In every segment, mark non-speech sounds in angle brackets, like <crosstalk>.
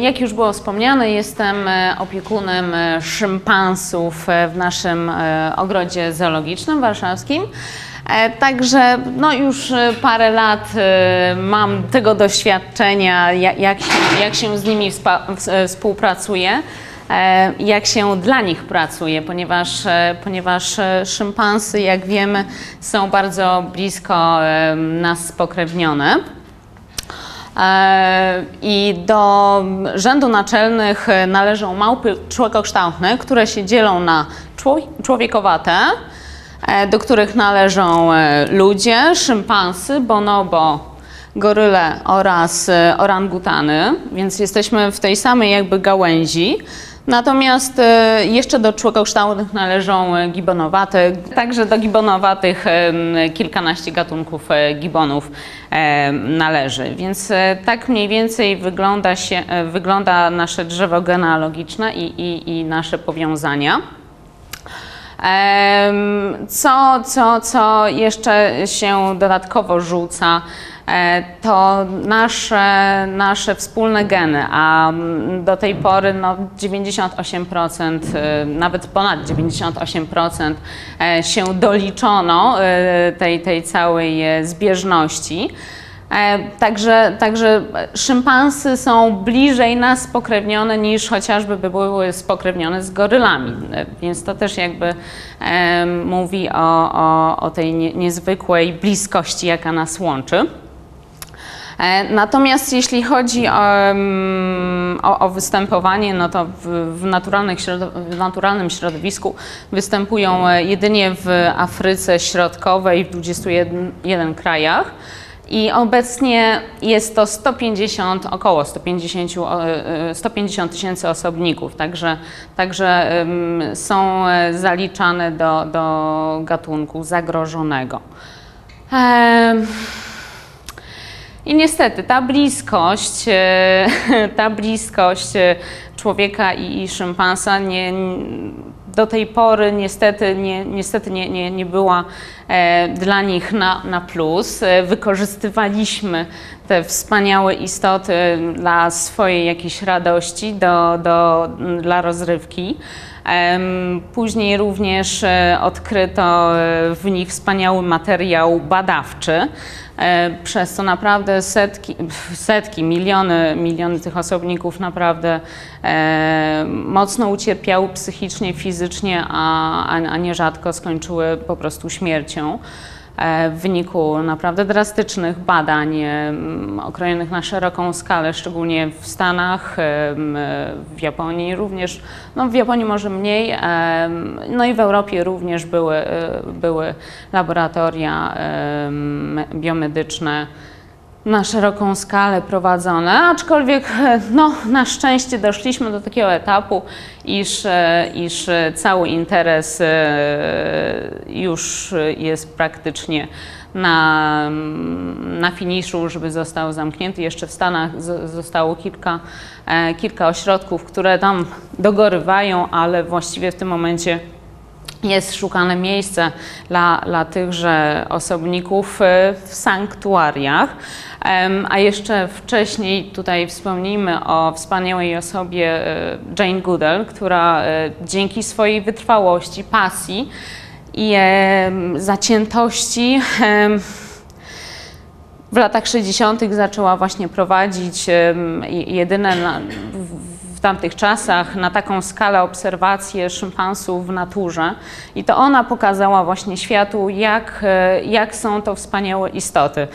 Jak już było wspomniane, jestem e, opiekunem e, szympansów e, w naszym ogrodzie zoologicznym warszawskim. Także no już parę lat mam tego doświadczenia, ja- jak się, jak się z nimi współpracuje, jak się dla nich pracuje, ponieważ, ponieważ szympansy, jak wiemy, są bardzo blisko nas spokrewnione. E, I do rzędu naczelnych e, należą małpy człowiekokształtne, które się dzielą na człowie- człowiekowate, e, do których należą ludzie, szympansy, bonobo, goryle oraz orangutany, więc jesteśmy w tej samej jakby gałęzi. Natomiast e, jeszcze do człowiekokształtnych należą e, gibonowate, także do gibonowatych kilkanaście gatunków e, gibonów należy. Więc tak mniej więcej wygląda, się, wygląda nasze drzewo genealogiczne i, i, i nasze powiązania. Co, co, co jeszcze się dodatkowo rzuca, to nasze, nasze wspólne geny, a mm, do tej pory no, 98%, e, nawet ponad 98% e, się doliczono e, tej, tej całej e, zbieżności. E, Także, także szympansy są bliżej nas spokrewnione niż chociażby by były spokrewnione z gorylami. E, Więc to też jakby e, mówi o, o, o tej nie, niezwykłej bliskości, jaka nas łączy. E, Natomiast jeśli chodzi o, o, o występowanie, no to w, w, w naturalnym środowisku występują e, jedynie w Afryce Środkowej w 21 krajach. I obecnie jest to 150, około 150 o, e, 150 tysięcy osobników, także, także są zaliczane do, do gatunku zagrożonego. Em, i niestety ta bliskość, e, <laughs> ta bliskość e, człowieka i, i szympansa nie, do tej pory niestety nie, niestety nie, nie, nie była dla nich na, na plus. E, Wykorzystywaliśmy te wspaniałe istoty dla swojej jakiejś radości, do, do, dla rozrywki. Później również e, odkryto e, w nich wspaniały materiał badawczy, e, przez co naprawdę setki, setki miliony, miliony tych osobników naprawdę e, mocno ucierpiały psychicznie, fizycznie, a, a, a nierzadko skończyły po prostu śmiercią e, w wyniku naprawdę drastycznych badań em, okrojonych na szeroką skalę, szczególnie w Stanach, em, w Japonii również, no w Japonii może mniej, no i w Europie również były, e, były laboratoria biomedyczne na szeroką skalę prowadzone, aczkolwiek e, no, na szczęście doszliśmy do takiego etapu, iż, e, iż e, cały interes już jest praktycznie na, na finiszu, żeby został zamknięty. Jeszcze w Stanach zostało kilka, kilka ośrodków, które tam dogorywają, ale właściwie w tym momencie jest szukane miejsce dla, dla tychże osobników e, w sanktuariach. A jeszcze wcześniej tutaj wspomnijmy o wspaniałej osobie e, Jane Goodall, która e, dzięki swojej wytrwałości, pasji i zaciętości w latach 60. zaczęła właśnie prowadzić jedyne tamtych czasach na taką skalę obserwacje szympansów w naturze. I to ona pokazała właśnie światu, jak, e, jak są to wspaniałe istoty.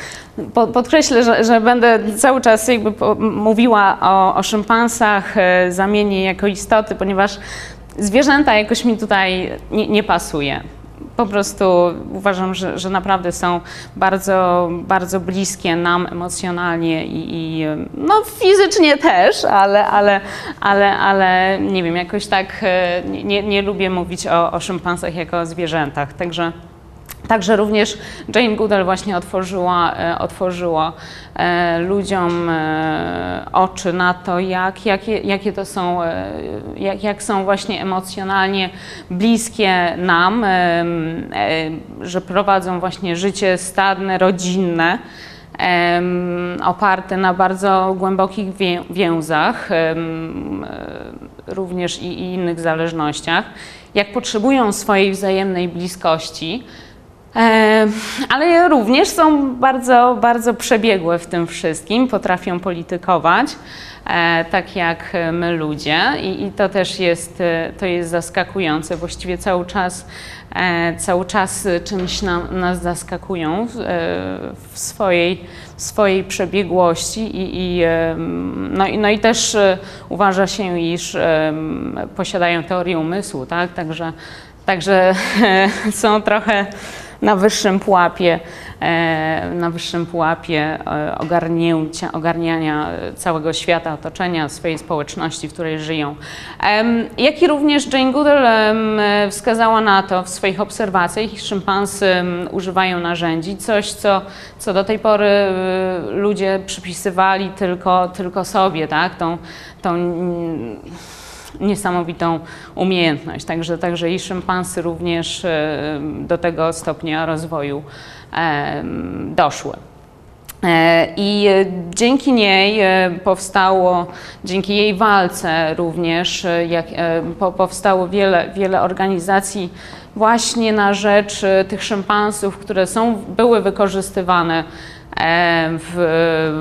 Po, podkreślę, że, że będę cały czas jakby mówiła o, o szympansach, e, zamienię jako istoty, ponieważ zwierzęta jakoś mi tutaj nie, nie pasuje po prostu uważam, że, że naprawdę są bardzo, bardzo bliskie nam emocjonalnie i, i no, fizycznie też, ale, ale, ale, ale nie wiem, jakoś tak e, nie, nie lubię mówić o, o szympansach jako o zwierzętach. Także Także również Jane Goodall właśnie otworzyła, e, otworzyła e, ludziom e, oczy na to, jak, jakie, jakie to są, jak, jak są właśnie emocjonalnie bliskie nam, że prowadzą właśnie życie stadne, rodzinne. em, oparty na bardzo głębokich wię- więzach, również i, innych zależnościach, jak potrzebują swojej wzajemnej bliskości, ale również są bardzo, bardzo przebiegłe w tym wszystkim, potrafią politykować, e, tak jak my ludzie i, to też jest, e, to jest zaskakujące. Właściwie cały czas, e, cały czas czymś nam, nas zaskakują w, swojej, w swojej przebiegłości i, i, no, i, no i też uważa się, iż posiadają teorię umysłu, tak? Także, także <laughs> są trochę na wyższym pułapie, e, na wyższym pułapie e, ogarnięcia, ogarniania całego świata, otoczenia, swojej społeczności, w której żyją. Jak i również Jane Goodall wskazała na to w swoich obserwacjach, iż szympansy używają narzędzi, coś co, co do tej pory e, ludzie przypisywali tylko, tylko sobie, tak? Tą, tą niesamowitą umiejętność. Także, także i szympansy również e, do tego stopnia rozwoju e, doszły. E, I dzięki niej powstało, dzięki jej walce również, jak, po, powstało wiele, wiele organizacji właśnie na rzecz e, tych szympansów, które są, były wykorzystywane e, w,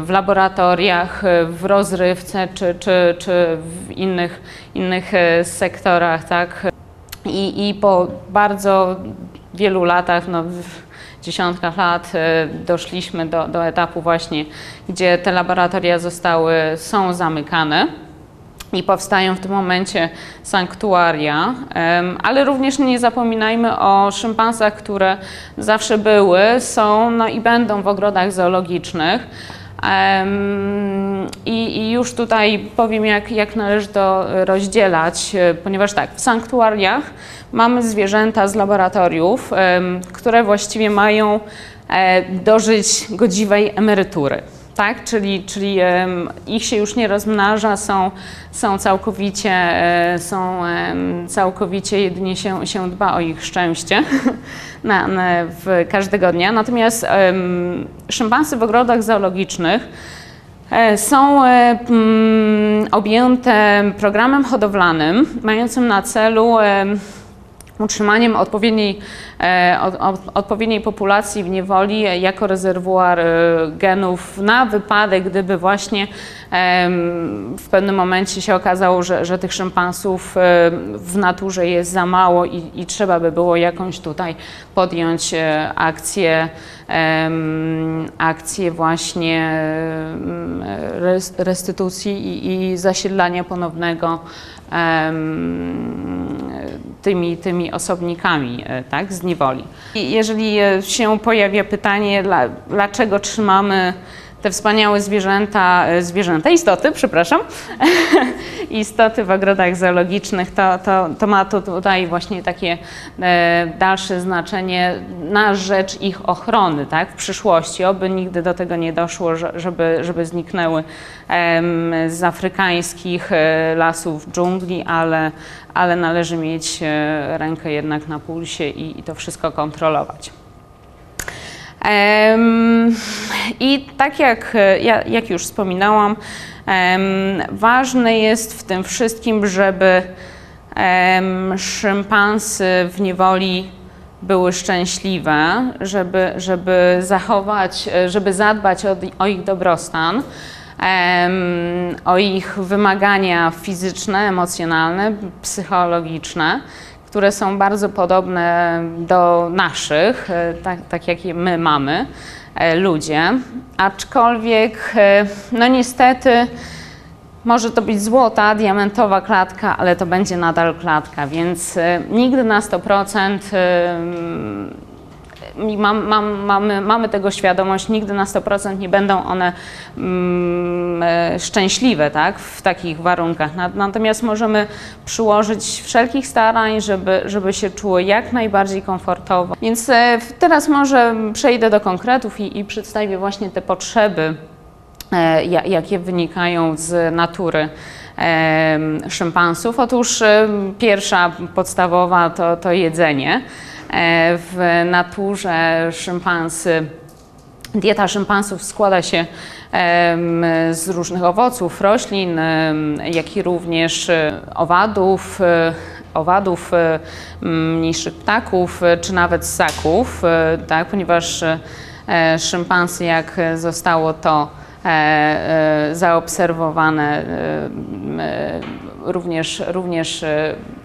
w laboratoriach, e, w rozrywce czy, czy, czy w innych, innych e, sektorach. Tak? I, I po bardzo wielu latach, no, dziesiątkach lat, doszliśmy do, do etapu właśnie, gdzie te laboratoria zostały, są zamykane. I powstają w tym momencie sanktuaria, ale również nie zapominajmy o szympansach, które zawsze były, są no i będą w ogrodach zoologicznych. I, I już tutaj powiem, jak, jak należy to rozdzielać, e, ponieważ tak, w sanktuariach mamy zwierzęta z laboratoriów, które właściwie mają e, dożyć godziwej emerytury. Tak, czyli, czyli ich się już nie rozmnaża, są, są całkowicie, e, są całkowicie jedynie się, się dba o ich szczęście <laughs> na, na, w każdego dnia. Natomiast szympansy w ogrodach zoologicznych e, są e, mm, objęte programem hodowlanym mającym na celu em, utrzymaniem odpowiedniej, od, od, odpowiedniej populacji w niewoli e, jako rezerwuar e, genów na wypadek, gdyby właśnie w pewnym momencie się okazało, że, że tych szympansów e, w naturze jest za mało i, i trzeba by było jakąś tutaj podjąć e, akcję, akcję właśnie restytucji i, i zasiedlania ponownego tymi, tymi osobnikami e, tak, z niewoli. Jeżeli się pojawia pytanie, dla, dlaczego trzymamy te wspaniałe zwierzęta, e, zwierzęta, istoty, przepraszam, <laughs> istoty w ogrodach zoologicznych, to, to, to ma to tutaj właśnie takie e, dalsze znaczenie na rzecz ich ochrony tak, w przyszłości. Oby nigdy do tego nie doszło, że- żeby, żeby zniknęły em, z afrykańskich e, lasów dżungli, ale, ale należy mieć e, rękę jednak na pulsie i, i to wszystko kontrolować. I tak jak, e, ja- jak już wspominałam, ważne jest w tym wszystkim, żeby szympansy w niewoli były szczęśliwe, żeby, żeby zachować, e, żeby zadbać o, o ich dobrostan, o ich wymagania fizyczne, emocjonalne, psychologiczne, które są bardzo podobne do naszych, tak, tak jak my mamy, e, ludzie. Aczkolwiek, e, no niestety, może to być złota, diamentowa klatka, ale to będzie nadal klatka, więc nigdy na 100% e, mam, mam, mamy, mamy tego świadomość, nigdy na 100% nie będą one mm, e, szczęśliwe tak, w takich warunkach. Na- Natomiast możemy przyłożyć wszelkich starań, żeby, żeby się czuły jak najbardziej komfortowo. Więc e, teraz może przejdę do konkretów i, i przedstawię właśnie te potrzeby, e, ja- jakie wynikają z natury szympansów. Otóż pierwsza podstawowa to, to jedzenie. E, W naturze szympansy Dieta szympansów składa się z różnych owoców, roślin, jak i również e, owadów, e, owadów, mniejszych ptaków, czy nawet ssaków, tak, ponieważ szympansy, jak zostało to zaobserwowane, również, również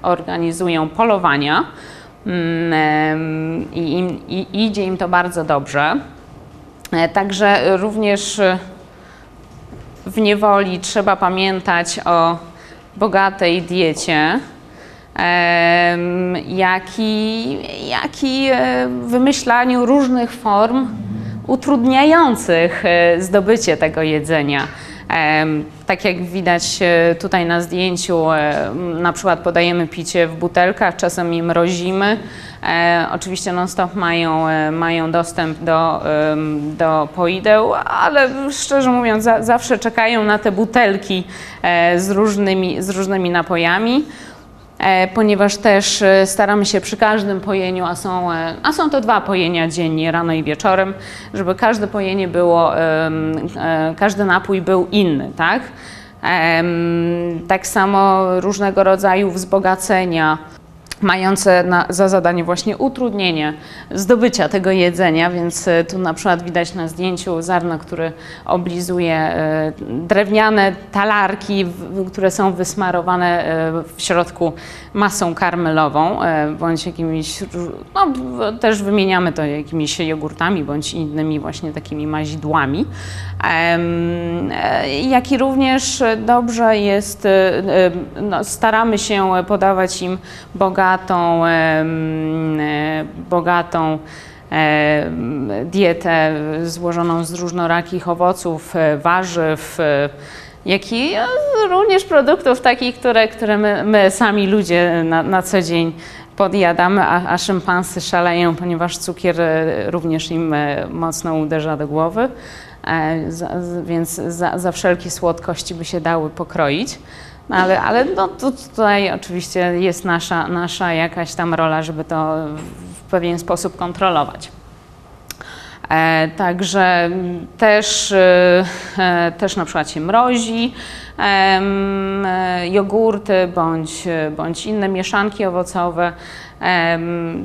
organizują polowania i, im- i idzie im to bardzo dobrze. E, Także również e, w niewoli trzeba pamiętać o bogatej diecie, jak i, jak i e, wymyślaniu różnych form utrudniających zdobycie tego jedzenia. Tak jak widać e, tutaj na zdjęciu, e, na przykład podajemy picie w butelkach, czasem je mrozimy. E, oczywiście non-stop mają, mają dostęp do, do poideł, ale szczerze mówiąc za, zawsze czekają na te butelki z różnymi, z różnymi napojami. E, ponieważ też e, staramy się przy każdym pojeniu, a są, e, a są to dwa pojenia dziennie, rano i wieczorem, żeby każde pojenie było, każdy napój był inny, tak? Tak samo różnego rodzaju wzbogacenia, mające na, za zadanie właśnie utrudnienie zdobycia tego jedzenia, więc e, tu na przykład widać na zdjęciu Zarno, który oblizuje e, drewniane talarki, które są wysmarowane e, w środku masą karmelową, bądź jakimiś, no też wymieniamy to jakimiś jogurtami, bądź innymi właśnie takimi mazidłami. Jak i również dobrze jest, no, staramy się podawać im bogatą, e, bogatą em, dietę złożoną z różnorakich owoców, e, warzyw, e, jak i e, również produktów takich, które, które my, my sami ludzie na, na co dzień podjadamy, a, a szympansy szaleją, ponieważ cukier e, również im e, mocno uderza do głowy, e, więc za, za wszelkie słodkości by się dały pokroić. Ale ale no, to tutaj oczywiście jest nasza, nasza jakaś tam rola, żeby to w pewien sposób kontrolować. E, Także też, e, e, też na przykład się mrozi e, jogurty bądź, bądź inne mieszanki owocowe,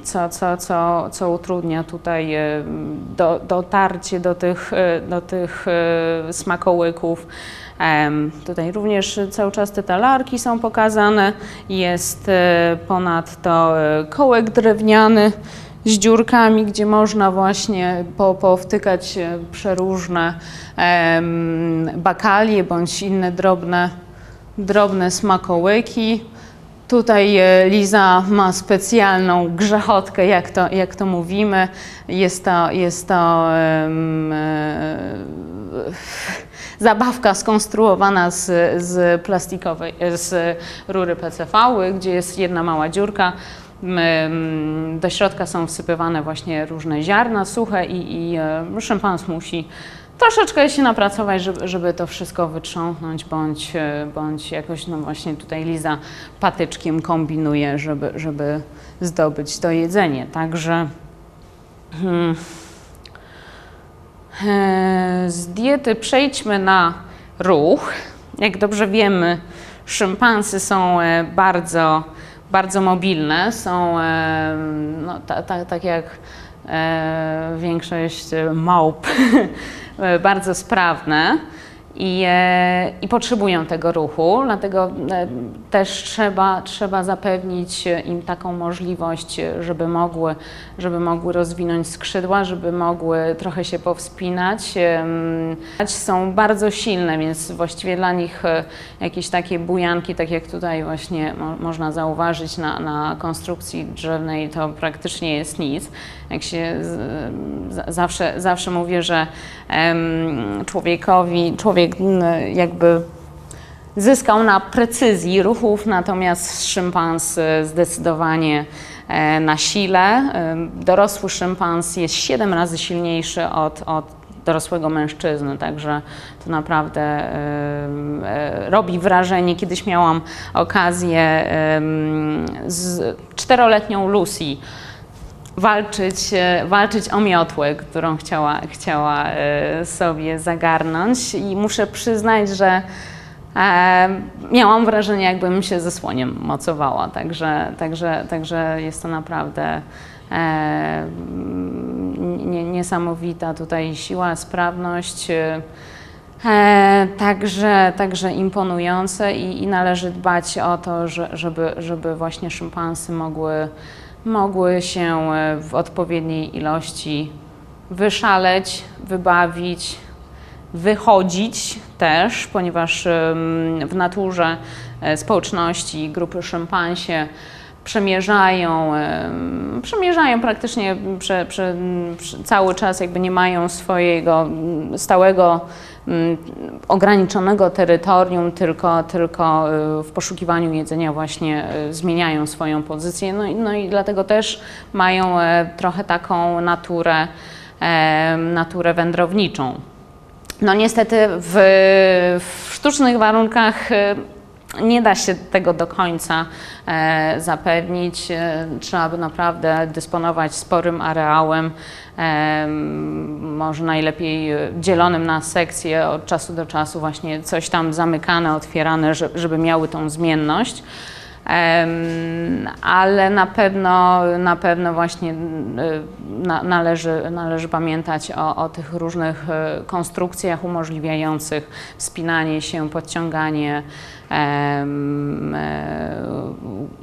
co, co, co, co utrudnia tutaj em, do, dotarcie do tych, e, do tych e, smakołyków. Tutaj również cały czas te talarki są pokazane. Jest e, ponadto e, kołek drewniany z dziurkami, gdzie można właśnie po, powtykać e, przeróżne bakalie bądź inne drobne, drobne smakołyki. Tutaj Liza ma specjalną grzechotkę, jak to, jak to mówimy. Jest to, jest to e, zabawka skonstruowana z, z plastikowej, z rury PCV, gdzie jest jedna mała dziurka. Do środka są wsypywane właśnie różne ziarna suche i, i e, szympans musi troszeczkę się napracować, żeby, żeby to wszystko wytrząsnąć, bądź, e, bądź jakoś, no właśnie tutaj Liza patyczkiem kombinuje, żeby, żeby zdobyć to jedzenie. Także hmm, e, z diety przejdźmy na ruch. Jak dobrze wiemy, szympansy są e, bardzo, bardzo mobilne, są e, no, ta, ta, tak jak e, większość e, małp <laughs> e, bardzo sprawne i, e, i potrzebują tego ruchu, dlatego e, też trzeba, trzeba zapewnić im taką możliwość, żeby mogły, żeby mogły rozwinąć skrzydła, żeby mogły trochę się powspinać. Są bardzo silne, więc właściwie dla nich e, jakieś takie bujanki, tak jak tutaj właśnie mo można zauważyć na, na konstrukcji drzewnej, to praktycznie jest nic. Jak się zawsze, zawsze mówię, że człowiekowi, człowiek m, jakby zyskał na precyzji ruchów, natomiast szympans zdecydowanie e, na sile. E, Dorosły szympans jest 7 razy silniejszy od, od dorosłego mężczyzny, także to naprawdę e, robi wrażenie. Kiedyś miałam okazję z czteroletnią Lucy walczyć, e, walczyć o miotłę, którą chciała, chciała e, sobie zagarnąć i muszę przyznać, że e, miałam wrażenie, jakbym się ze słoniem mocowała, także, także, także jest to naprawdę nie, niesamowita tutaj siła, sprawność. E, także, także imponujące i, i należy dbać o to, że, żeby, żeby właśnie szympansy mogły, mogły się e, w odpowiedniej ilości wyszaleć, wybawić, wychodzić też, ponieważ w naturze e, społeczności grupy szympansie przemierzają, em, przemierzają praktycznie prze, prze, prze, cały czas, jakby nie mają swojego mm, stałego, mm, ograniczonego terytorium, tylko, tylko y, w poszukiwaniu jedzenia właśnie y, zmieniają swoją pozycję. No, i- no i dlatego też mają e, trochę taką naturę, em, naturę wędrowniczą. No niestety w, w sztucznych warunkach e, nie da się tego do końca e, zapewnić. E, trzeba by naprawdę dysponować sporym areałem, e, może najlepiej dzielonym na sekcje od czasu do czasu, właśnie coś tam zamykane, otwierane, że- żeby miały tą zmienność. Ale na pewno, na pewno właśnie y, na, należy, należy pamiętać o, o tych różnych y, konstrukcjach umożliwiających wspinanie się, podciąganie e,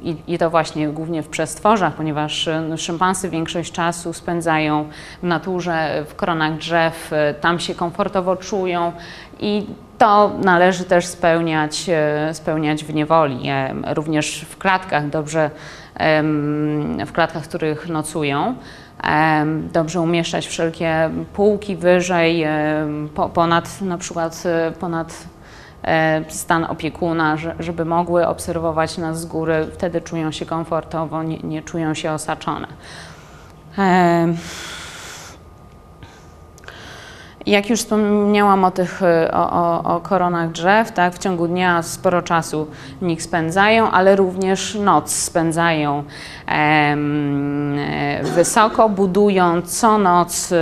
i, i to właśnie głównie w przestworzach, ponieważ y, szympansy większość czasu spędzają w naturze, w koronach drzew, y, tam się komfortowo czują i to należy też spełniać, e, spełniać w niewoli, również w klatkach dobrze, w klatkach, w których nocują. Dobrze umieszczać wszelkie półki wyżej, ponad na przykład e, ponad e, stan opiekuna, że- żeby mogły obserwować nas z góry, wtedy czują się komfortowo, nie, nie czują się osaczone. Jak już wspomniałam o tych y, o, o, o koronach drzew, tak, w ciągu dnia sporo czasu w nich spędzają, ale również noc spędzają e, wysoko, budują co noc y,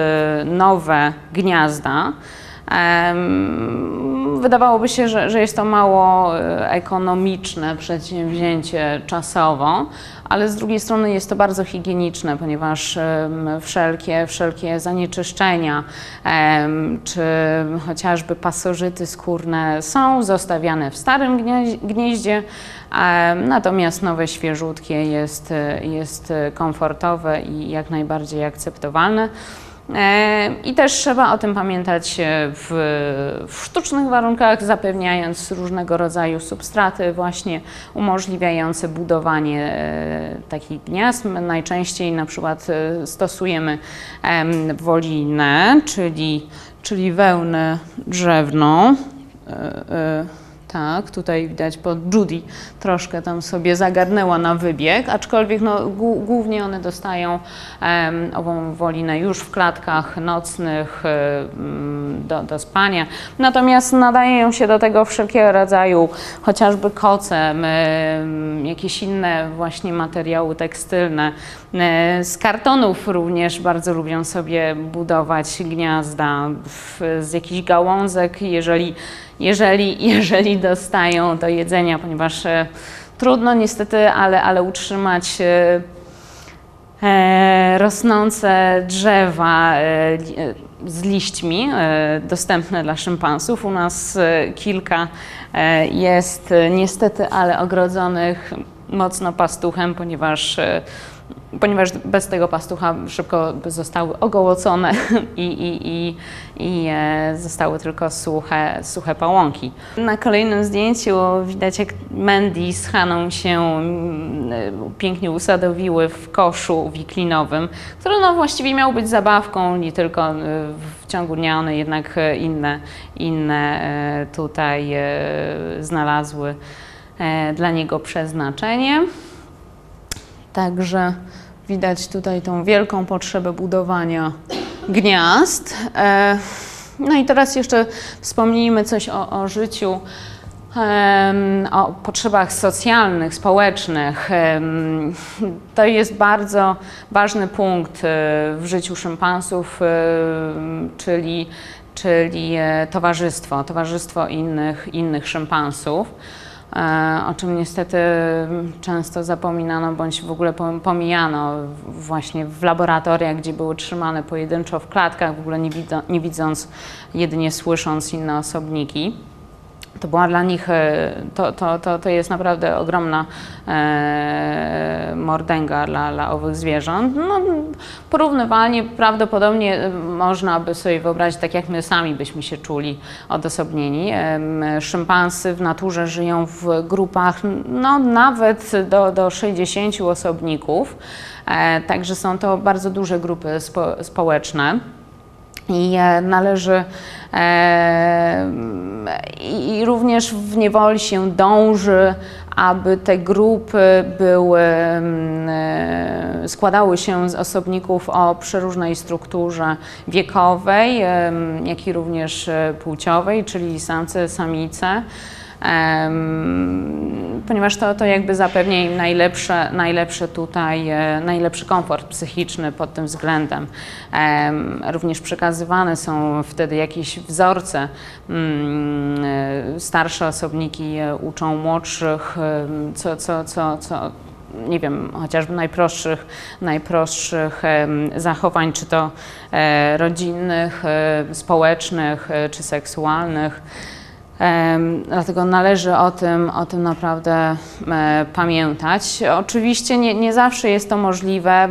nowe gniazda. Wydawałoby się, że, że jest to mało e, ekonomiczne przedsięwzięcie czasowo, ale z drugiej strony jest to bardzo higieniczne, ponieważ wszelkie, wszelkie zanieczyszczenia czy chociażby pasożyty skórne są zostawiane w starym gnie- gnieździe, natomiast nowe świeżutkie jest, jest komfortowe i jak najbardziej akceptowalne. E, I też trzeba o tym pamiętać e, w, w sztucznych warunkach, zapewniając różnego rodzaju substraty, właśnie umożliwiające budowanie e, takich gniazd. My najczęściej na przykład stosujemy em, wolinę, czyli, czyli wełnę drzewną. E, e, tak, tutaj widać, bo Judy troszkę tam sobie zagarnęła na wybieg, aczkolwiek no, głó- głównie one dostają em, ową wolinę już w klatkach nocnych em, do, do spania. Natomiast nadają się do tego wszelkiego rodzaju, chociażby koce, em, jakieś inne właśnie materiały tekstylne. E, Z kartonów również bardzo lubią sobie budować gniazda w, z jakichś gałązek, jeżeli, jeżeli, <laughs> jeżeli dostają do jedzenia, ponieważ e, trudno niestety, ale, ale utrzymać e, e, rosnące drzewa z liśćmi dostępne dla szympansów. U nas kilka jest niestety, ale ogrodzonych mocno pastuchem, ponieważ, ponieważ bez tego pastucha szybko zostały ogołocone <laughs> i, i, i, i e, zostały tylko suche, suche pałąki. Na kolejnym zdjęciu widać, jak Mandy z Haną się mm, pięknie usadowiły w koszu wiklinowym, który no właściwie miał być zabawką, nie tylko e, w ciągu dnia, one jednak inne, inne e, tutaj znalazły dla niego przeznaczenie. Także widać tutaj tą wielką potrzebę budowania gniazd. E, No i teraz jeszcze wspomnijmy coś o, o życiu o potrzebach socjalnych, społecznych. To jest bardzo ważny punkt e, w życiu szympansów, em, czyli, czyli e, towarzystwo, towarzystwo innych, innych szympansów. E, O czym niestety często zapominano bądź w ogóle pom- pomijano właśnie w laboratoriach, gdzie były trzymane pojedynczo w klatkach, w ogóle nie, nie widząc, jedynie słysząc inne osobniki. To była dla nich, e, to, to, to, to jest naprawdę ogromna e, mordęga dla, dla owych zwierząt. No, porównywalnie prawdopodobnie e, można by sobie wyobrazić, tak jak my sami byśmy się czuli odosobnieni. Em, Szympansy w naturze żyją w grupach no, nawet do, do 60 osobników, e, także są to bardzo duże grupy spo, społeczne. I e, należy e, i również w niewoli się dąży, aby te grupy były, mm, e, składały się z osobników o przeróżnej strukturze wiekowej, em, jak i również e, płciowej, czyli samce, samice. Ponieważ to, to jakby zapewnia im najlepsze, najlepsze tutaj, e, najlepszy komfort psychiczny pod tym względem. Em, również przekazywane są wtedy jakieś wzorce. Mm, e, Starsze osobniki uczą młodszych, co, co, co, co nie wiem, chociażby najprostszych, najprostszych zachowań, czy to e, rodzinnych, społecznych, czy seksualnych. Dlatego należy o tym, o tym naprawdę e, pamiętać. Oczywiście nie, nie zawsze jest to możliwe.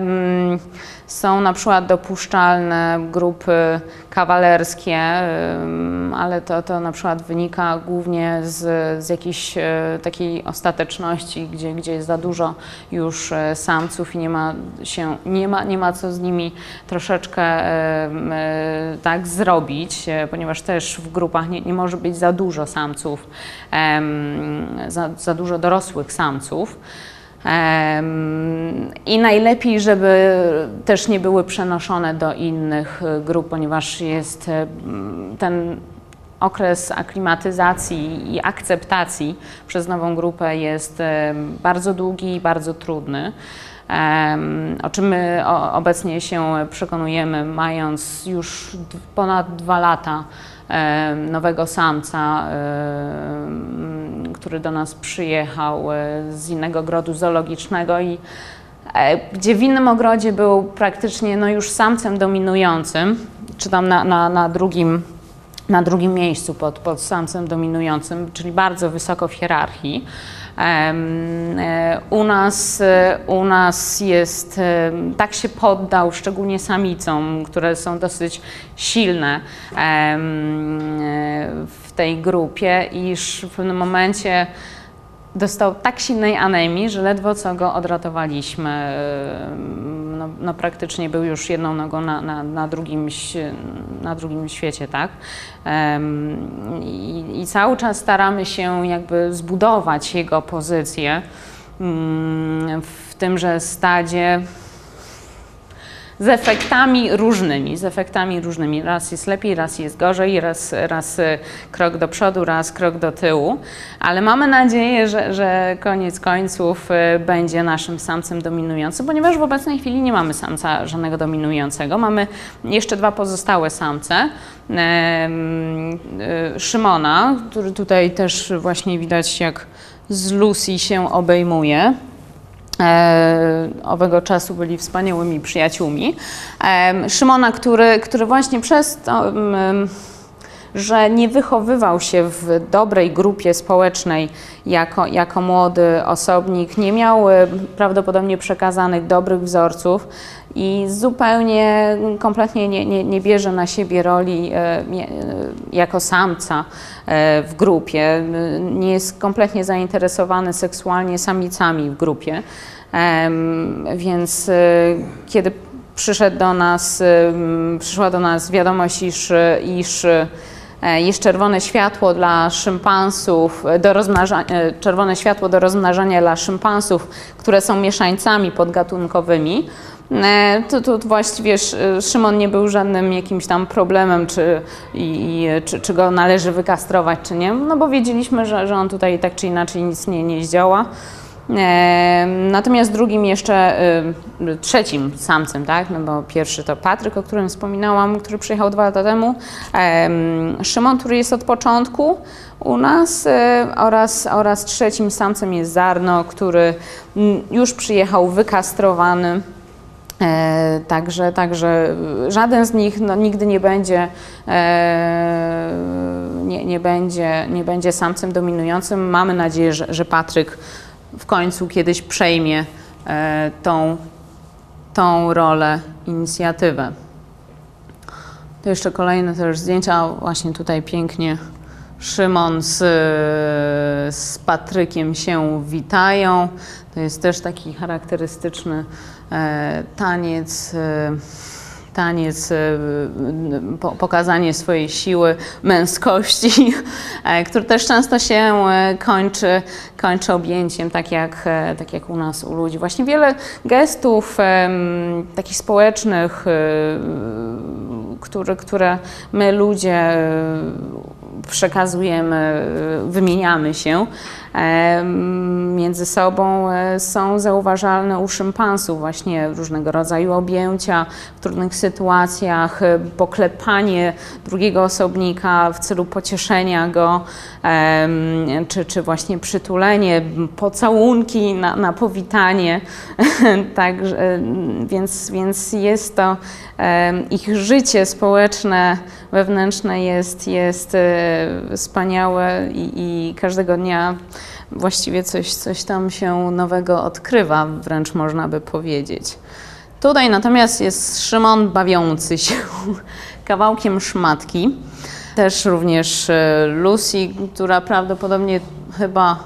Są na przykład dopuszczalne grupy kawalerskie, ale to, to na przykład wynika głównie z, z jakiejś e, takiej ostateczności, gdzie, gdzie jest za dużo już e, samców i nie ma, się, nie ma, nie ma co z nimi troszeczkę e, tak zrobić, ponieważ też w grupach nie, nie może być za dużo samców, za, za dużo dorosłych samców. I najlepiej, żeby też nie były przenoszone do innych e, grup, ponieważ jest m, ten okres aklimatyzacji i akceptacji przez nową grupę jest e, bardzo długi i bardzo trudny. O czym my obecnie się przekonujemy, mając już ponad dwa lata nowego samca, który do nas przyjechał e, z innego ogrodu zoologicznego i e, gdzie w innym ogrodzie był praktycznie no już samcem dominującym, czy tam na, na, na drugim na drugim miejscu pod, pod samcem dominującym, czyli bardzo wysoko w hierarchii. E, U nas, e, u nas jest, em, tak się poddał, szczególnie samicom, które są dosyć silne e, w tej grupie, iż w pewnym momencie dostał tak silnej anemii, że ledwo co go odratowaliśmy. No, no praktycznie był już jedną nogą na, na, na, drugim, na drugim świecie, tak? I, I cały czas staramy się jakby zbudować jego pozycję w tymże stadzie z efektami różnymi, z efektami różnymi. Raz jest lepiej, raz jest gorzej, raz, raz y, krok do przodu, raz krok do tyłu, ale mamy nadzieję, że, że koniec końców y, będzie naszym samcem dominującym, ponieważ w obecnej chwili nie mamy samca żadnego dominującego. Mamy jeszcze dwa pozostałe samce. Y, Szymona, który tutaj też właśnie widać jak z Lucy się obejmuje owego czasu byli wspaniałymi przyjaciółmi. Szymona, który, który właśnie przez to, że nie wychowywał się w dobrej grupie społecznej jako, jako młody osobnik, nie miał e, prawdopodobnie przekazanych dobrych wzorców i zupełnie, kompletnie nie, nie, nie bierze na siebie roli e, e, jako samca e, w grupie, nie jest kompletnie zainteresowany seksualnie samicami w grupie. Więc e, kiedy przyszedł do nas, przyszła do nas wiadomość, iż, iż e, jest czerwone światło dla szympansów, do e, czerwone światło do rozmnażania dla szympansów, które są mieszańcami podgatunkowymi, E, To, to właściwie Sz- Szymon nie był żadnym jakimś tam problemem, czy, i, czy, czy go należy wykastrować, czy nie, no bo wiedzieliśmy, że, że on tutaj tak czy inaczej nic nie, nie zdziała. Natomiast drugim jeszcze, trzecim samcem, tak, no bo pierwszy to Patryk, o którym wspominałam, który przyjechał dwa lata temu, Em, Szymon, który jest od początku u nas e, oraz, oraz trzecim samcem jest Zarno, który już przyjechał wykastrowany. E, także, także żaden z nich no, nigdy nie będzie, e, nie, nie, będzie, nie będzie samcem dominującym. Mamy nadzieję, że, że Patryk w końcu kiedyś przejmie e, tą, tą rolę, inicjatywę. To jeszcze kolejne też zdjęcia, właśnie tutaj pięknie Szymon z, z Patrykiem się witają. To jest też taki charakterystyczny e, taniec. Taniec, e, po, pokazanie swojej siły, męskości, <laughs> e, który też często się e, kończy, kończy objęciem, tak jak, tak jak u nas, u ludzi. Właśnie wiele gestów takich społecznych, które, które my ludzie przekazujemy, wymieniamy się między sobą, e, są zauważalne u szympansów, właśnie różnego rodzaju objęcia w trudnych sytuacjach, e, poklepanie drugiego osobnika w celu pocieszenia go, czy, czy właśnie przytulenie, pocałunki na, na powitanie. <laughs> Także, e, więc, więc jest to ich życie społeczne, wewnętrzne jest, jest wspaniałe i, i każdego dnia właściwie coś, coś tam się nowego odkrywa, wręcz można by powiedzieć. Tutaj natomiast jest Szymon bawiący się <laughs> kawałkiem szmatki. Też również e, Lucy, która prawdopodobnie chyba,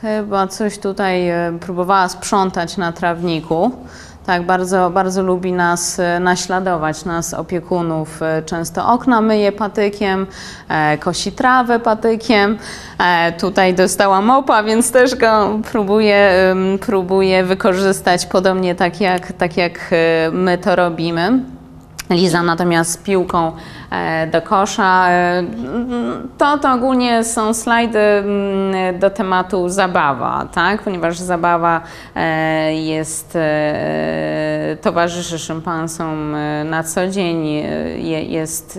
chyba coś tutaj e, próbowała sprzątać na trawniku. Tak, bardzo, bardzo lubi nas e, naśladować, nas opiekunów. E, Często okna myje patykiem, e, kosi trawę patykiem. Tutaj dostała mopa, więc też go próbuje, próbuje wykorzystać podobnie tak jak, tak jak my to robimy. Liza natomiast piłką e, do kosza. E, To, to ogólnie są slajdy mm, do tematu zabawa, tak? ponieważ zabawa e, jest, towarzyszy szympansom na co dzień, je- jest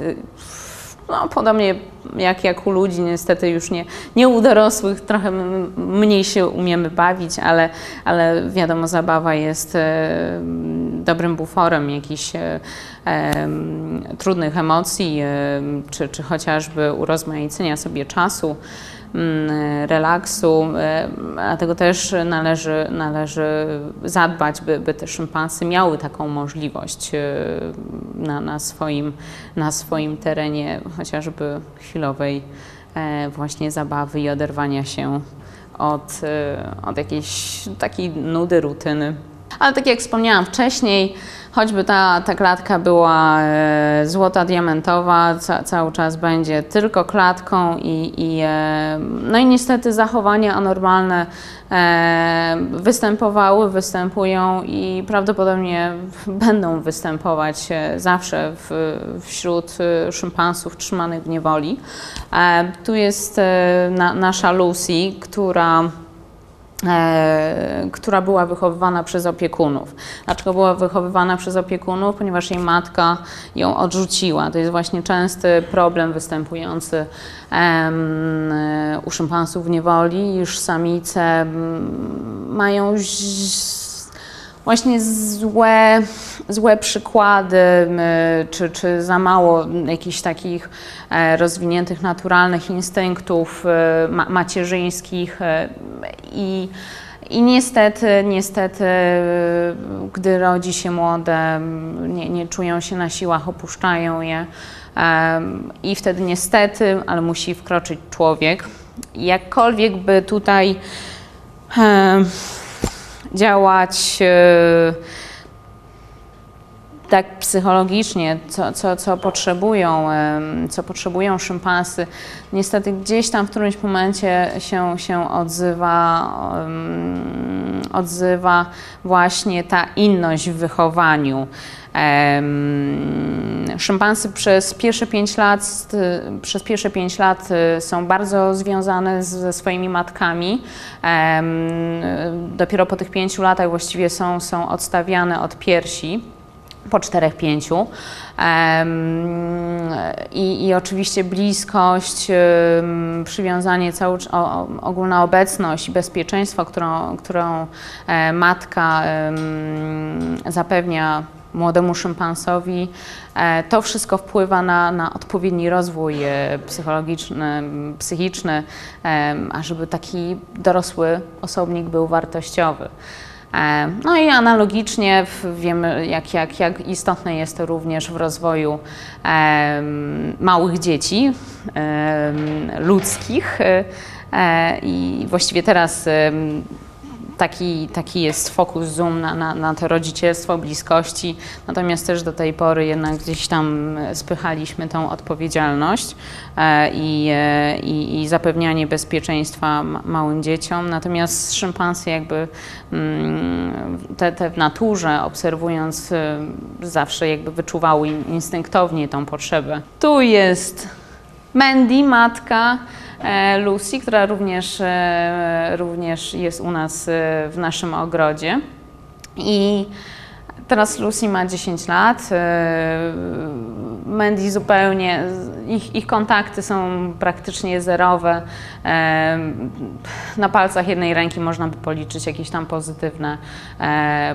no, podobnie jak, jak u ludzi, niestety już nie, nie u dorosłych, trochę mniej się umiemy bawić, ale, ale wiadomo, zabawa jest e, dobrym buforem jakichś e, trudnych emocji, e, czy, czy chociażby urozmaicenia sobie czasu, relaksu. e, Dlatego też należy, należy zadbać, by, by te szympansy miały taką możliwość e, na, na, swoim, na swoim terenie, chociażby chwilowej e, właśnie zabawy i oderwania się od, e, od jakiejś takiej nudy, rutyny. Ale tak jak wspomniałam wcześniej, choćby ta, ta klatka była e, złota, diamentowa, ca, cały czas będzie tylko klatką i, i, e, no i niestety zachowania anormalne e, występowały, występują i prawdopodobnie <laughs> będą występować zawsze w, wśród szympansów trzymanych w niewoli. Tu jest na, nasza Lucy, która e, która była wychowywana przez opiekunów. Dlaczego była wychowywana przez opiekunów? Ponieważ jej matka ź odrzuciła. To jest właśnie częsty problem występujący u szympansów w niewoli, iż samice mm, mają właśnie złe, złe przykłady, czy, czy za mało jakichś takich e, rozwiniętych naturalnych instynktów e, ma, macierzyńskich e, i, i niestety, niestety, gdy rodzi się młode, nie, nie czują się na siłach, opuszczają je. I wtedy niestety, ale musi wkroczyć człowiek. Jakkolwiek by tutaj działać e, tak psychologicznie, co, co, co, potrzebują, co potrzebują szympansy, niestety gdzieś tam w którymś momencie się, się odzywa, odzywa właśnie ta inność w wychowaniu. Szympansy przez pierwsze 5 lat, przez pierwsze 5 lat y, są bardzo związane ze swoimi matkami. Dopiero po tych 5 latach właściwie są, są odstawiane od piersi po czterech, pięciu. I, I, oczywiście bliskość, przywiązanie, cały, ogólna obecność i bezpieczeństwo, którą, którą e, matka zapewnia młodemu szympansowi. E, to wszystko wpływa na, na odpowiedni rozwój e, psychologiczny, psychiczny, ażeby taki dorosły osobnik był wartościowy. E, no i analogicznie wiemy, jak, jak, jak istotne jest to również w rozwoju małych dzieci ludzkich. I właściwie teraz taki, taki jest fokus Zoom na, na, na to rodzicielstwo, bliskości, natomiast też do tej pory jednak gdzieś tam spychaliśmy tą odpowiedzialność e, i, e, i, i zapewnianie bezpieczeństwa małym dzieciom, natomiast szympansy jakby mm, te, te w naturze obserwując e, zawsze jakby wyczuwały instynktownie tą potrzebę. Tu jest Mandy, matka, Lucy, która również, e, również jest u nas e, w naszym ogrodzie. I teraz Lucy ma 10 lat. Mandy zupełnie, ich, ich kontakty są praktycznie zerowe. Na palcach jednej ręki można by policzyć jakieś tam pozytywne,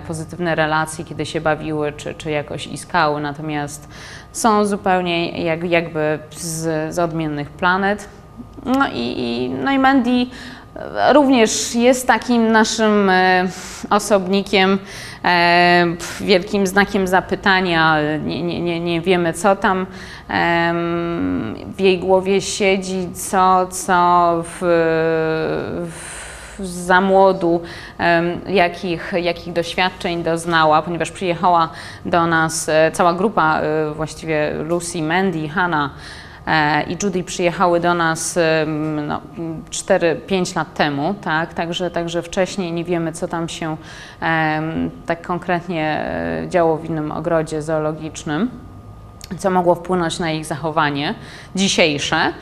pozytywne relacje, kiedy się bawiły, czy, czy jakoś iskały, natomiast są zupełnie jak, jakby z, z odmiennych planet. No i, no i Mandy również jest takim naszym e, osobnikiem, e, wielkim znakiem zapytania. Nie, nie, nie, nie wiemy, co tam w jej głowie siedzi, co, co w, w za młodu, jakich, jakich doświadczeń doznała, ponieważ przyjechała do nas e, cała grupa, właściwie Lucy, Mandy, Hannah, E, i Judy przyjechały do nas no, 4-5 lat temu, tak? Także, także wcześniej nie wiemy, co tam się tak konkretnie e, działo w innym ogrodzie zoologicznym, co mogło wpłynąć na ich zachowanie dzisiejsze.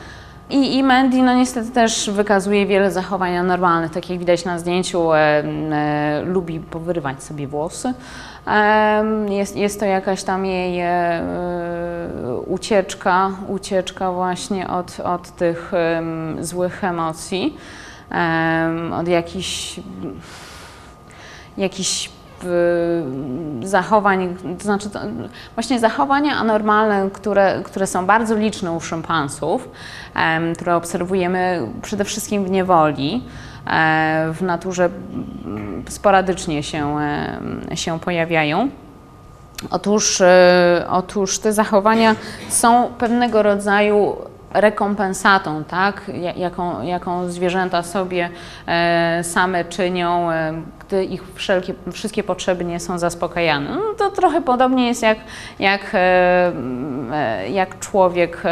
I, I Mandy no niestety też wykazuje wiele zachowań anormalnych, tak jak widać na zdjęciu, e, e, lubi powyrywać sobie włosy. E, jest, jest to jakaś tam jej e, ucieczka, ucieczka właśnie od, od tych złych emocji, od jakichś, jakichś zachowań, to znaczy to, właśnie zachowania anormalne, które, które są bardzo liczne u szympansów, które obserwujemy przede wszystkim w niewoli, e, w naturze sporadycznie się, się pojawiają. Otóż, e, otóż te zachowania są pewnego rodzaju rekompensatą, tak, jaką, jaką zwierzęta sobie e, same czynią, e, gdy ich wszelkie, wszystkie potrzeby nie są zaspokajane. No, to trochę podobnie jest jak, jak, e, jak człowiek,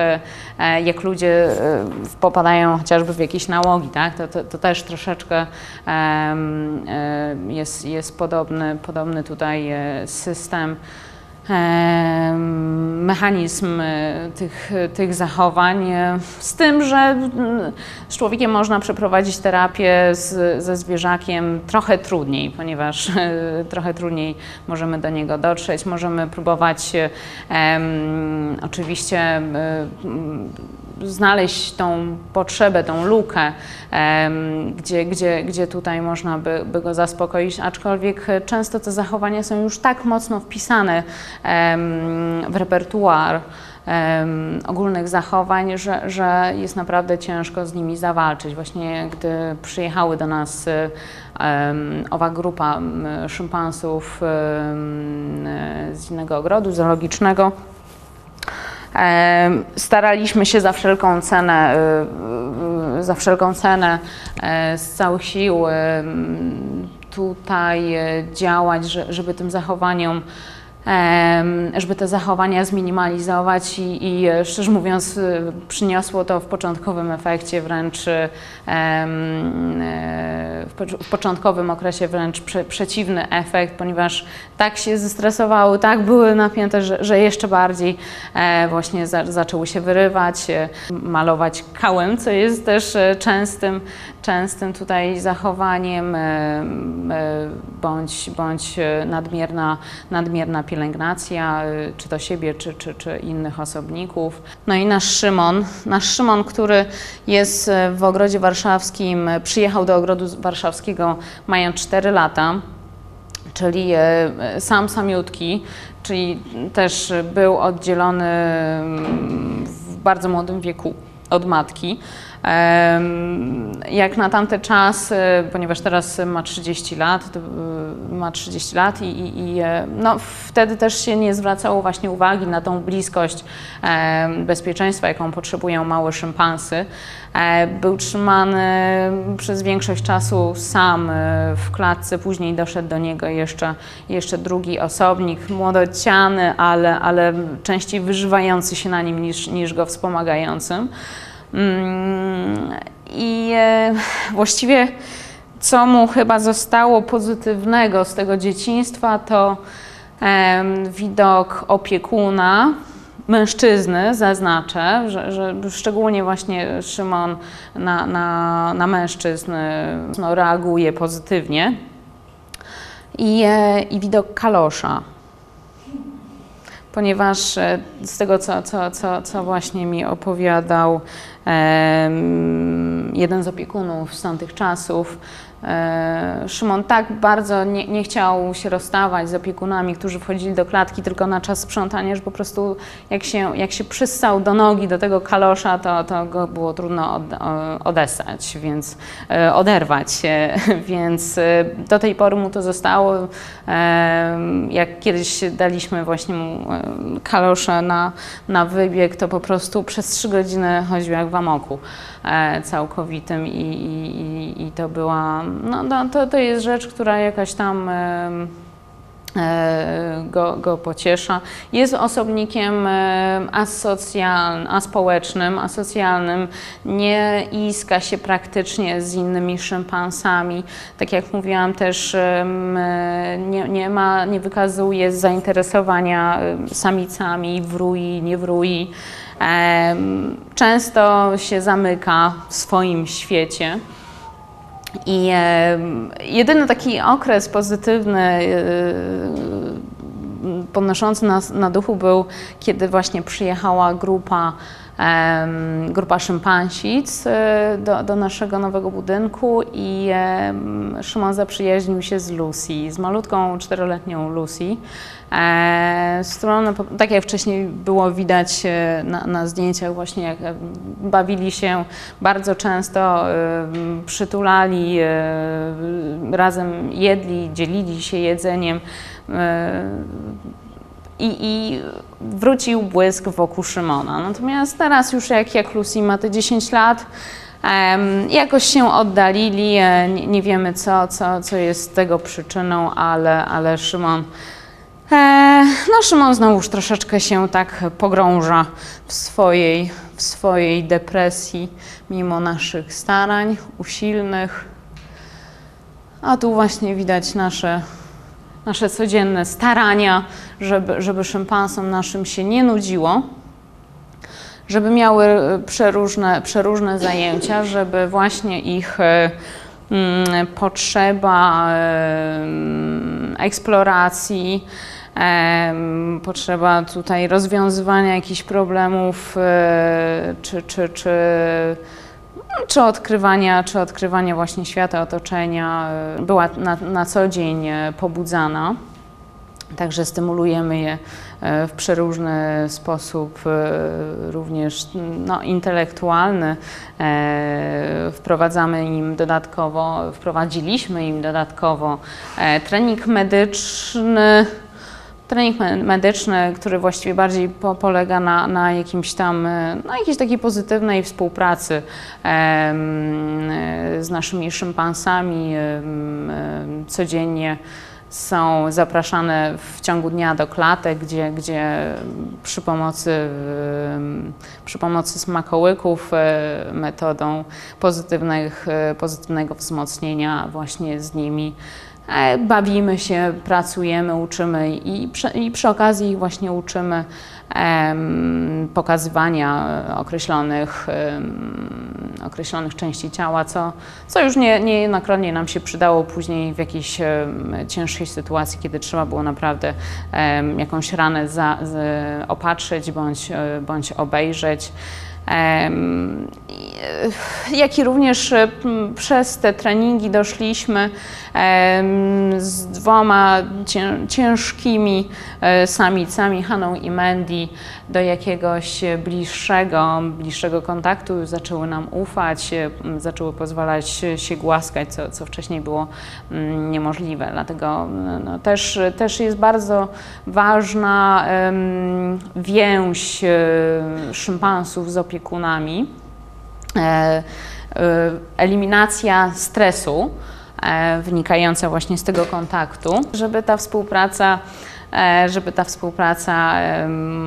jak ludzie popadają chociażby w jakieś nałogi, tak, to, to, to też troszeczkę jest, jest podobny, podobny tutaj system mechanizm e, tych, tych zachowań, e, z tym, że z człowiekiem można przeprowadzić terapię z, ze zwierzakiem trochę trudniej, ponieważ e, trochę trudniej możemy do niego dotrzeć, możemy próbować oczywiście um, znaleźć tą potrzebę, tą lukę, gdzie, gdzie, gdzie tutaj można by, by go zaspokoić, aczkolwiek często te zachowania są już tak mocno wpisane w repertuar ogólnych zachowań, że, że jest naprawdę ciężko z nimi zawalczyć. Właśnie gdy przyjechały do nas owa grupa szympansów z innego ogrodu zoologicznego, Staraliśmy się za wszelką cenę, y, y, za wszelką cenę e, z całych sił tutaj e, działać, żeby tym zachowaniom żeby te zachowania zminimalizować i, i e, szczerze mówiąc y, przyniosło to w początkowym efekcie wręcz e, w, pocz- w początkowym okresie wręcz prze, przeciwny efekt, ponieważ tak się zestresowały, tak były napięte, że, że jeszcze bardziej e, właśnie za, zaczęły się wyrywać, e, malować kałem, co jest też e, częstym, częstym tutaj zachowaniem, e, e, bądź, bądź e, nadmierna, nadmierna pielęgnacja, e, czy to siebie, czy, czy, czy innych osobników. No i nasz Szymon, nasz Szymon, który jest e, w Ogrodzie Warszawskim, e, przyjechał do Ogrodu Warszawskiego mając 4 lata czyli sam samiutki, czyli też był oddzielony mm, w bardzo młodym wieku od matki. Jak na tamte czasy, ponieważ teraz ma 30 lat, y, ma 30 lat i, i, i e, no, wtedy też się nie zwracało właśnie uwagi na tą bliskość bezpieczeństwa, jaką potrzebują małe szympansy. E, Był trzymany przez większość czasu sam e, w klatce, później doszedł do niego jeszcze, jeszcze drugi osobnik, młodociany, ale, ale częściej wyżywający się na nim niż, niż go wspomagającym. Mm, I e, właściwie co mu chyba zostało pozytywnego z tego dzieciństwa, to widok opiekuna, mężczyzny, zaznaczę, że, że szczególnie właśnie Szymon na, na, na mężczyzn e, no, reaguje pozytywnie. I, e, I widok kalosza ponieważ e, z tego, co, co, co, co właśnie mi opowiadał jeden z opiekunów z tamtych czasów, Szymon tak bardzo nie, nie chciał się rozstawać z opiekunami, którzy wchodzili do klatki tylko na czas sprzątania, że po prostu jak się, jak się przyssał do nogi do tego kalosza, to, to go było trudno od, odesać, więc e, oderwać się, <laughs> więc e, do tej pory mu to zostało. Jak kiedyś daliśmy właśnie mu em, kalosze na, na wybieg, to po prostu przez trzy godziny chodził jak w amoku e, całkowitym i, i, i- i to była, no, no to, to jest rzecz, która jakaś tam e, go, go pociesza. Jest osobnikiem asocjalnym, aspołecznym, asocjalnym, nie iska się praktycznie z innymi szympansami. Tak jak mówiłam też nie, nie, ma, nie wykazuje zainteresowania samicami, wrój, nie wrój. Em, Często się zamyka w swoim świecie. I e, jedyny taki okres pozytywny, e, podnoszący nas na duchu był, kiedy właśnie przyjechała grupa, grupa szympansic e, do, do naszego nowego budynku i Szymon zaprzyjaźnił się z Lucy, z malutką czteroletnią Lucy, z którą, no, tak jak wcześniej było widać e, na, na zdjęciach właśnie, jak bawili się bardzo często, przytulali, razem jedli, dzielili się jedzeniem. I, I wrócił błysk wokół Szymona. Natomiast teraz już jak, jak Lucy ma te 10 lat, jakoś się oddalili, e, nie, nie wiemy co, co, co jest tego przyczyną, ale, ale Szymon E, no, Szymon znowuż troszeczkę się tak pogrąża w swojej, w swojej depresji, mimo naszych starań usilnych. A tu właśnie widać nasze, nasze codzienne starania, żeby, żeby szympansom naszym się nie nudziło, żeby miały e, przeróżne, przeróżne zajęcia, żeby właśnie ich e, mm, potrzeba em, eksploracji, potrzeba tutaj rozwiązywania jakichś problemów, e, czy, czy, czy, czy, odkrywania, czy odkrywania właśnie świata, otoczenia, e, była na, na co dzień e, pobudzana. Także stymulujemy je e, w przeróżny sposób, również no, intelektualny. E, Wprowadzamy im dodatkowo, wprowadziliśmy im dodatkowo e, trening medyczny. Trening me- medyczny, który właściwie bardziej po, polega na, na jakimś tam, e, na jakiejś takiej pozytywnej współpracy e, z naszymi szympansami. em, Codziennie są zapraszane w ciągu dnia do klatek, gdzie, gdzie przy pomocy, przy pomocy smakołyków, metodą pozytywnych, pozytywnego wzmocnienia właśnie z nimi e, bawimy się, pracujemy, uczymy i przy, i przy okazji właśnie uczymy em, pokazywania określonych, em, określonych części ciała, co, co już nie, niejednokrotnie nam się przydało później w jakiejś em, cięższej sytuacji, kiedy trzeba było naprawdę jakąś ranę za, z, opatrzyć bądź, e, bądź obejrzeć. Jak i również e, przez te treningi doszliśmy z dwoma cię, ciężkimi e, samicami, Haną i Mandy, do jakiegoś bliższego, bliższego kontaktu. Zaczęły nam ufać, e, m, zaczęły pozwalać się głaskać, co, co wcześniej było mm, niemożliwe. Dlatego no, też, też jest bardzo ważna em, więź e, szympansów z opiekunami, e, e, eliminacja stresu wynikająca właśnie z tego kontaktu, żeby ta współpraca żeby ta współpraca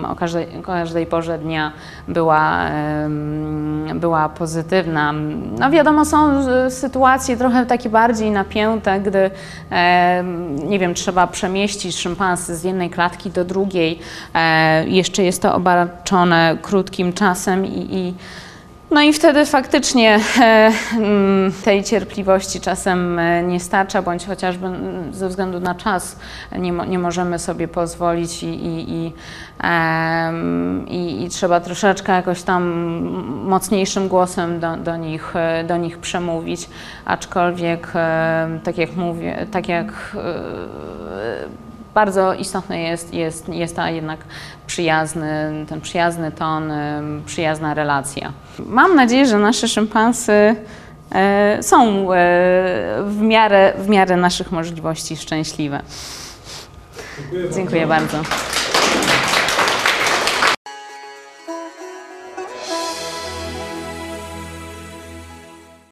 o każdej, każdej porze dnia była, była pozytywna. No wiadomo, są y, sytuacje trochę takie bardziej napięte, gdy nie wiem, trzeba przemieścić szympansy z jednej klatki do drugiej. E, jeszcze jest to obarczone krótkim czasem i, i no i wtedy faktycznie e, mm, tej cierpliwości czasem e, nie starcza, bądź chociażby mm, ze względu na czas nie, nie możemy sobie pozwolić i, i, i, i, i trzeba troszeczkę jakoś tam mocniejszym głosem do, do, nich, e, do nich przemówić, aczkolwiek tak jak mówię, tak jak bardzo istotny jest, jest, jest ta jednak przyjazny, ten przyjazny ton, przyjazna relacja. Mam nadzieję, że nasze szympansy e, są e, w, miarę, w miarę naszych możliwości szczęśliwe. Dziękuję. Dziękuję bardzo.